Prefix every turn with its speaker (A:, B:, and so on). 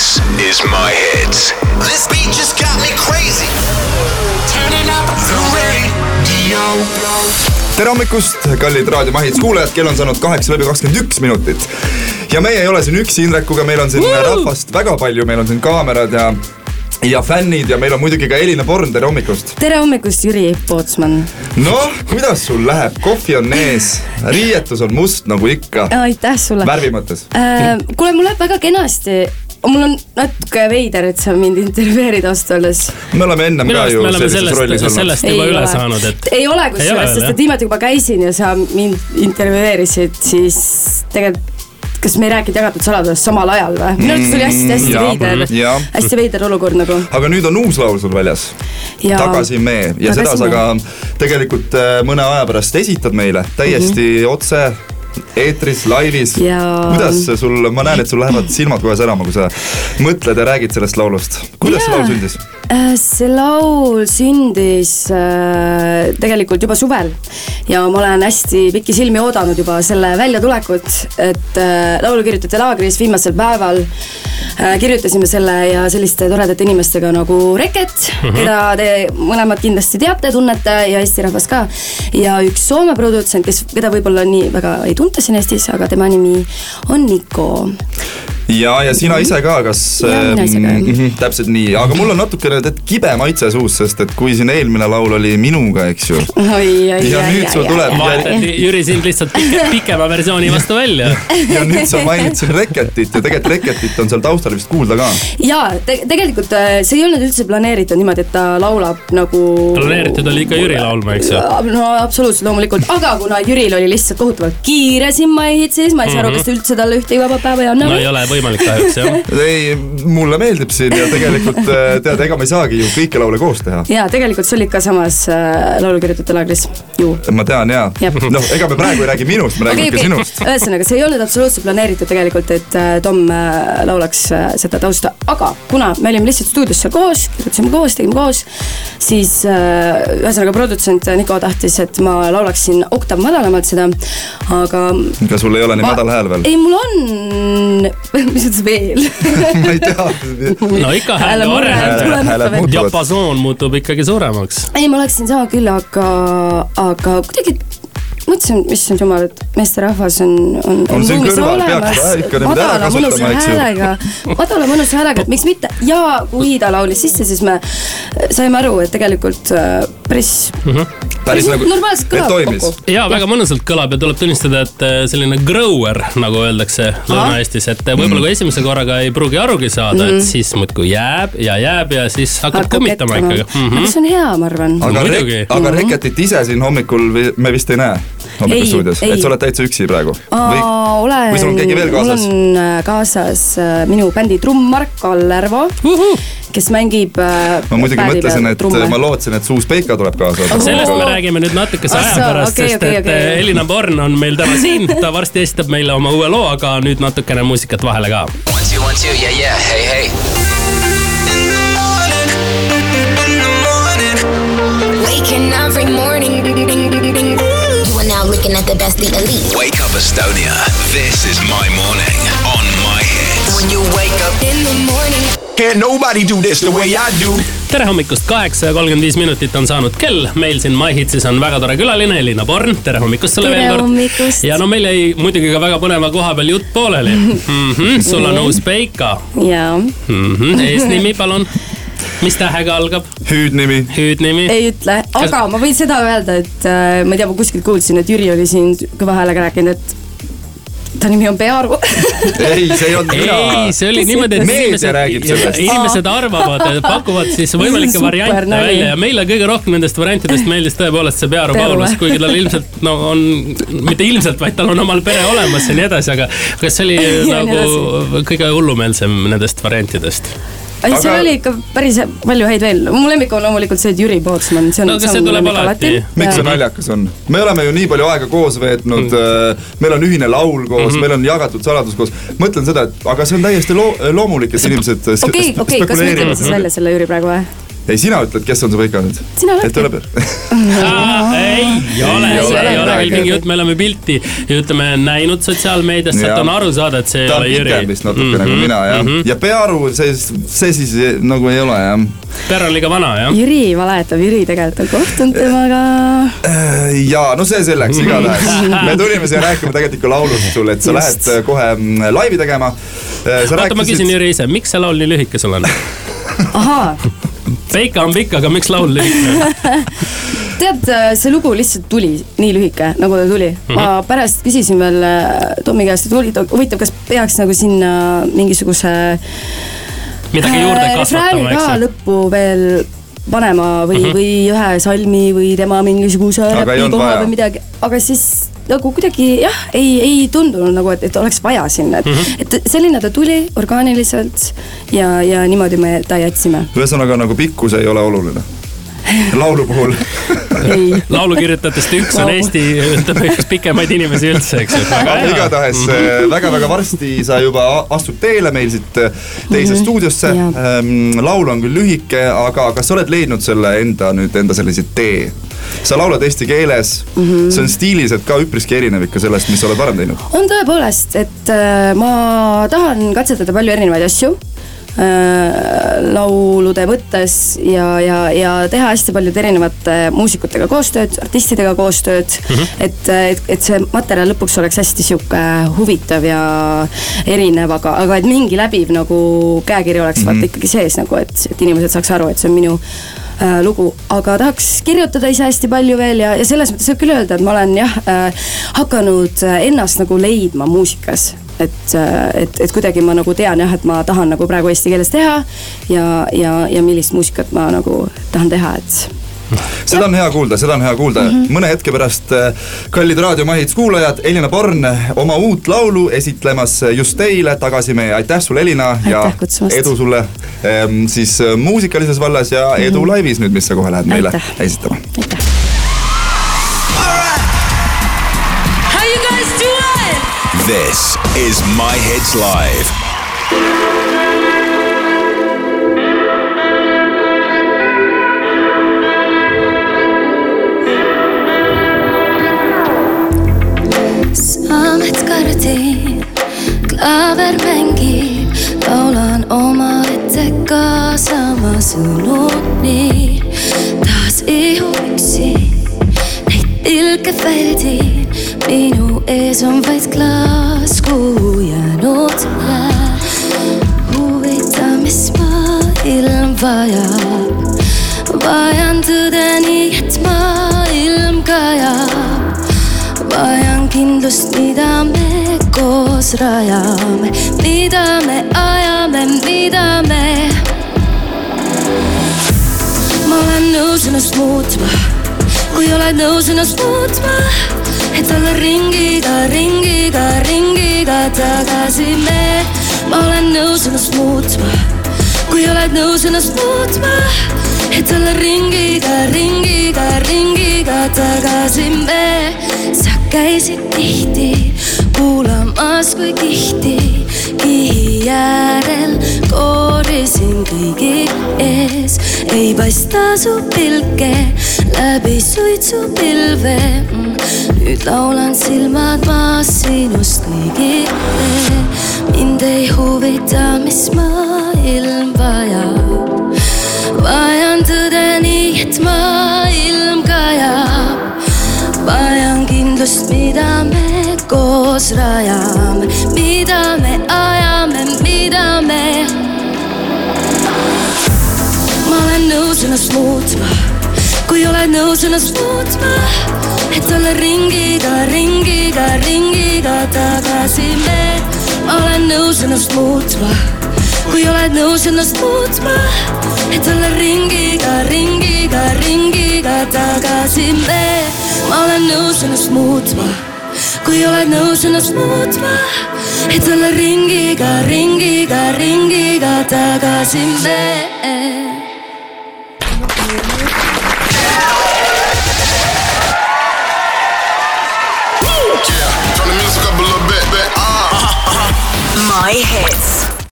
A: This is my hits.
B: This beat just got me crazy. Turning up the radio.
C: tere hommikust, kallid Raadio Mahits kuulajad, kell on saanud kaheksa läbi kakskümmend üks minutit. ja meie ei ole siin üksi Indrekuga, meil on siin rahvast väga palju, meil on siin kaamerad ja ja fännid ja meil on muidugi ka Elina Born, tere hommikust.
D: tere hommikust, Jüri Pootsman.
C: noh, kuidas sul läheb, kohvi on ees, riietus on must nagu ikka,
D: aitäh sulle
C: värvi mõttes
D: äh,. kuule, mul läheb väga kenasti. Mul on natuke veider, et sa mind intervjueerid ausalt öeldes.
C: me oleme ennem ka ju sellises rollis
E: sellest,
C: olnud.
E: sellest juba üle saanud, et
D: ei ole
E: Ei ole
D: kusjuures, sest et viimati, kui ma käisin ja sa mind intervjueerisid, siis tegelikult kas me ei rääkinud jagatud saladusest samal ajal või? minu arvates oli hästi-hästi
C: jaa,
D: veider hästi veider olukord nagu.
C: aga nüüd on uus laul sul väljas,
D: Ja-
C: Tagasi me ja seda
D: Tagasi
C: sa
D: me.
C: ka tegelikult äh, mõne aja pärast esitad meile täiesti mm -hmm. otse eetris, laivis.
D: Ja-
C: kuidas see sul, ma näen, et sul lähevad silmad kohe särama, kui sa mõtled ja räägid sellest laulust. kuidas see
D: Jaa.
C: laul sündis?
D: Äh, see laul sündis äh, tegelikult juba suvel ja ma olen hästi pikki silmi oodanud juba selle väljatulekut, et äh, laulu kirjutati laagris viimasel päeval äh,. Kirjutasime selle ja selliste toredate inimestega nagu Reket mm, -hmm. keda te mõlemad kindlasti teate, tunnete ja Eesti rahvas ka. ja üks Soome produtsent, kes, keda võib-olla nii väga ei tunta siin Eestis, aga tema nimi on Niko.
C: ja, ja sina ise ka, kas?
D: Jaa, mina ise ka, jah.
C: -hmm, täpselt nii, aga mul on natukene tead kibe maitse suus, sest et kui siin eelmine laul oli minuga, eks ju. Ja nüüd sul tuleb-
E: vahetati Jüri sind lihtsalt pike, pikema versiooni vastu välja.
C: ja nüüd sa mainid siin Reketit ja tegelikult Reketit on seal taustal vist kuulda ka.
D: jaa te, tegelikult äh, see ei olnud üldse planeeritud niimoodi, et ta laulab nagu.
E: planeeritud oli ikka Jüri laulma, eks ju.
D: no absoluutselt loomulikult, aga kuna Jüril oli lihtsalt kohutavalt kiire siin Maihitsis, ma ei saa aru, kas te üldse talle ühtegi vaba päeva ei anna
E: Mhm. no ei ole võimalik kahjuks jah.
C: ei, mulle meeldib siin ja tegelikult äh, tead, ega me ei saagi ju kõiki laule koos teha.
D: jaa, tegelikult see oli ikka samas äh, laulukirjutajate laagris ju.
C: ma tean
D: Jep.,
C: noh, ega me praegu ei räägi minust, me räägime ikka sinust.
D: ühesõnaga, see ei olnud absoluutselt planeeritud tegelikult, et äh, Tom äh, laulaks äh, seda tausta, aga kuna me olime lihtsalt stuudios seal koos, kirjutasime koos, tegime koos, siis äh, ühesõnaga produtsent Niko tahtis, et ma laulaksin oktav madalamalt seda, aga
C: ega sul ei ole nii
D: Ma-
C: madal hääl veel?
D: ei, mul on, mis mõttes veel?
C: ma ei tea.
E: no ikka
D: veel.
C: muutuvad.
E: diapasoon muutub ikkagi suuremaks.
D: ei, ma oleksin sama küll, aga, aga kuidagi mõtlesin, issand jumal, et meesterahvas on, on,
C: On siin kõrval, peaks ka ikka niimoodi ära kasutama, eks ju.
D: madala mõnusa häälega, et miks mitte ja kui ta laulis sisse, siis me saime aru, et tegelikult äh, päris
C: päris nagu, et toimis.
E: ja väga mõnusalt kõlab ja tuleb tunnistada, et äh, selline grower, nagu öeldakse Lõuna-Eestis, et äh, võib-olla kui esimese korraga ei pruugi arugi saada, et siis muudkui jääb ja jääb ja siis hakkab
D: Hakkab
E: kummitama ikkagi mm.
D: aga
E: -hmm.
D: see on hea, ma arvan.
C: aga
E: Muidugi.
C: Rek-, aga Reketit ise siin hommikul me vist ei näe hommikustuudios,
D: ei.
C: et sa oled täitsa üksi praegu? või või sul on keegi veel kaasas?
D: mul on äh, kaasas minu bändi trumm Mark Kallervo, kes mängib.
C: ma muidugi mõtlesin, et ma lootsin, et Suus Peika tuleb kaasa.
E: sellest me räägime nüüd natukese
D: Ah,
E: aja pärast,
D: okei,
E: sest
D: okei,
E: et
D: okei.
E: äh, Elina Born on meil täna siin, ta varsti esitab meile oma uue loo, aga nüüd natukene muusikat vahele ka.
B: One, two, one, two, yeah, yeah, hey, hey.
F: Waking every morning. You are now looking at the best, the elite.
A: Wake up Estonia. This is my morning on
E: tere hommikust, kaheksa ja kolmkümmend viis minutit on saanud kell, meil siin MyHitsis on väga tore külaline Elina Born, tere hommikust sulle veel kord. ja no meil jäi muidugi ka väga põneva koha peal jutt pooleli. Mm. -hmm, sul on uus Peika
D: jaa,
E: mm. -hmm, eesnimi palun, mis tähega algab,
C: hüüdnimi.
E: hüüdnimi?
D: ei ütle, aga ma võin seda öelda, et äh, ma ei tea, ma kuskilt kuulsin, et Jüri oli siin kõva häälega rääkinud, et ta nimi on Pearu.
C: ei, see ei olnud mina.
E: ei, see oli niimoodi, et
C: sellest.
E: inimesed arvavad, pakuvad siis võimalikke variante
D: nali.
E: välja ja meile kõige rohkem nendest variantidest meeldis tõepoolest see Pearu Paulus, kuigi tal ilmselt no on, mitte ilmselt, vaid tal on omal pere olemas ja nii edasi, aga kas see oli nagu kõige hullumeelsem nendest variantidest?
D: ei, seal
C: Aga-
D: oli ikka päris palju häid veel, mu lemmik on loomulikult see, et Jüri Pootsman, see on.
E: No aga see tuleb alati.
C: miks see naljakas on? me oleme ju nii palju aega koos veetnud mm., meil on ühine laul koos mm. -hmm. meil on jagatud saladus koos. mõtlen seda, et aga see on täiesti loo-, loomulik, et inimesed
D: okei, okei, kas me ütleme siis välja selle Jüri praegu või?
C: ei, sina ütled, kes on su pika nüüd. Et tuleb.
E: ole,
C: Ei
E: veel mingi jutt, me oleme pilti ja ütleme näinud sotsiaalmeediast, sealt on aru saada, et see ei
C: ta on
E: ole Jüri.
C: pikem vist natuke mm -hmm. nagu
E: Mhm,
C: mina jah mm. -hmm. ja peaaru see, see siis nagu ei ole jah.
E: Per on liiga vana jah?
G: Jüri valetab, Jüri tegelikult on kohtunud temaga.
C: ja no see selleks igatahes. me tulime siia rääkima tegelikult ikka laulust sulle, et sa
G: Just.
C: lähed äh, kohe mm, laivi tegema.
E: oota, ma küsin Jüri ise, miks see laul nii lühike sul on?
G: ahaa,
E: Peika on pikk, aga miks laul lühike on?
G: tead, see lugu lihtsalt tuli nii lühike, nagu ta tuli mm. -hmm.
E: Mhm.
G: ma pärast küsisin veel äh, Tommi käest, et huvitav, kas peaks nagu sinna mingisuguse
E: midagi juurde
G: äh, refrääni
E: kasvatama,
G: ka
E: eks ju.
G: lõppu veel panema või mm,
E: Mhm.
G: -hmm. või ühe salmi või tema mingisuguse räpikoha või midagi, aga siis nagu kuidagi jah, ei, ei tundunud nagu, et, et oleks vaja sinna, et mm,
E: Mhm.
G: -hmm. et selline ta tuli orgaaniliselt ja, ja niimoodi me ta jätsime.
C: ühesõnaga nagu pikkus ei ole oluline. Laulu puhul.
E: laulukirjutajatest üks on. Eesti, ütleme üks pikemaid inimesi üldse, eks ju. hea.
C: igatahes
E: Mhm.
C: väga-väga varsti sa juba astud teele meil siit äh, teise
G: Mhm.
C: stuudiosse
G: Jaa..
C: laul on küll lühike, aga kas sa oled leidnud selle enda nüüd enda sellise tee? sa laulad eesti keeles mm. -hmm. see on stiililiselt ka üpriski erinev ikka sellest, mis sa oled varem teinud.
G: on tõepoolest, et äh, ma tahan katsetada palju erinevaid asju äh, laulude mõttes ja, ja, ja teha hästi paljude erinevate muusikutega koostööd, artistidega koostööd mm. -hmm. et, et, et see materjal lõpuks oleks hästi sihuke huvitav ja erinev, aga, aga et mingi läbiv nagu käekiri oleks mm -hmm. vaata ikkagi sees nagu, et, et inimesed saaks aru, et see on minu äh, lugu, aga tahaks kirjutada ise hästi palju veel ja, ja selles mõttes võib küll öelda, et ma olen jah äh, hakanud äh, ennast nagu leidma muusikas. et, et, et kuidagi ma nagu tean jah, et ma tahan nagu praegu eesti keeles teha ja, ja, ja millist muusikat ma nagu tahan teha, et
C: seda on hea kuulda, seda on hea kuulda mm. -hmm. mõne hetke pärast, kallid raadiomahid kuulajad, Elina Born oma uut laulu esitlemas just teile tagasi meie, aitäh sulle, Elina. ja
G: kutsumast.
C: edu sulle ähm, siis äh, muusikalises vallas ja edu mm -hmm. laivis nüüd, mis sa kohe lähed meile
G: Aitäh.
C: esitama.
G: aitäh.
A: This is My Hits Live.
D: Saamet kardin, klaaver mängib, laulan omaette kaasa ma sõnumi. taas ihuksi, pilke väldin, minu ees on vaid klaas, kuhu jäänud jääb. huvitav, mis maailm vajab, vajan tõde nii, et maailm kajab vajan kindlust, mida me koos rajame, mida me ajame, mida me. ma olen nõus ennast muutma, kui oled nõus ennast muutma, et olla ringiga, ringiga, ringiga tagasi me. ma olen nõus ennast muutma, kui oled nõus ennast muutma, et olla ringiga, ringiga, ringiga tagasi me. sa käisid tihti kuulamas, kui kihti kihi äärel koorisin kõigi ees. ei paista su pilke läbi suitsupilve. nüüd laulan silmad maas sinust kõigile. mind ei huvita, mis maailm vajab. vajan tõde nii, et maailm koos rajame, mida me ajame, mida me. ma olen nõus ennast muutma, kui oled nõus ennast muutma, et olla ringiga, ringiga, ringiga tagasi me. ma olen nõus ennast muutma, kui oled nõus ennast muutma, et olla ringiga, ringiga, ringiga tagasi me. ma olen nõus ennast muutma, kui oled nõus ennast muutma, et olla ringiga, ringiga, ringiga tagasi
B: bit. Ah.
F: My hits.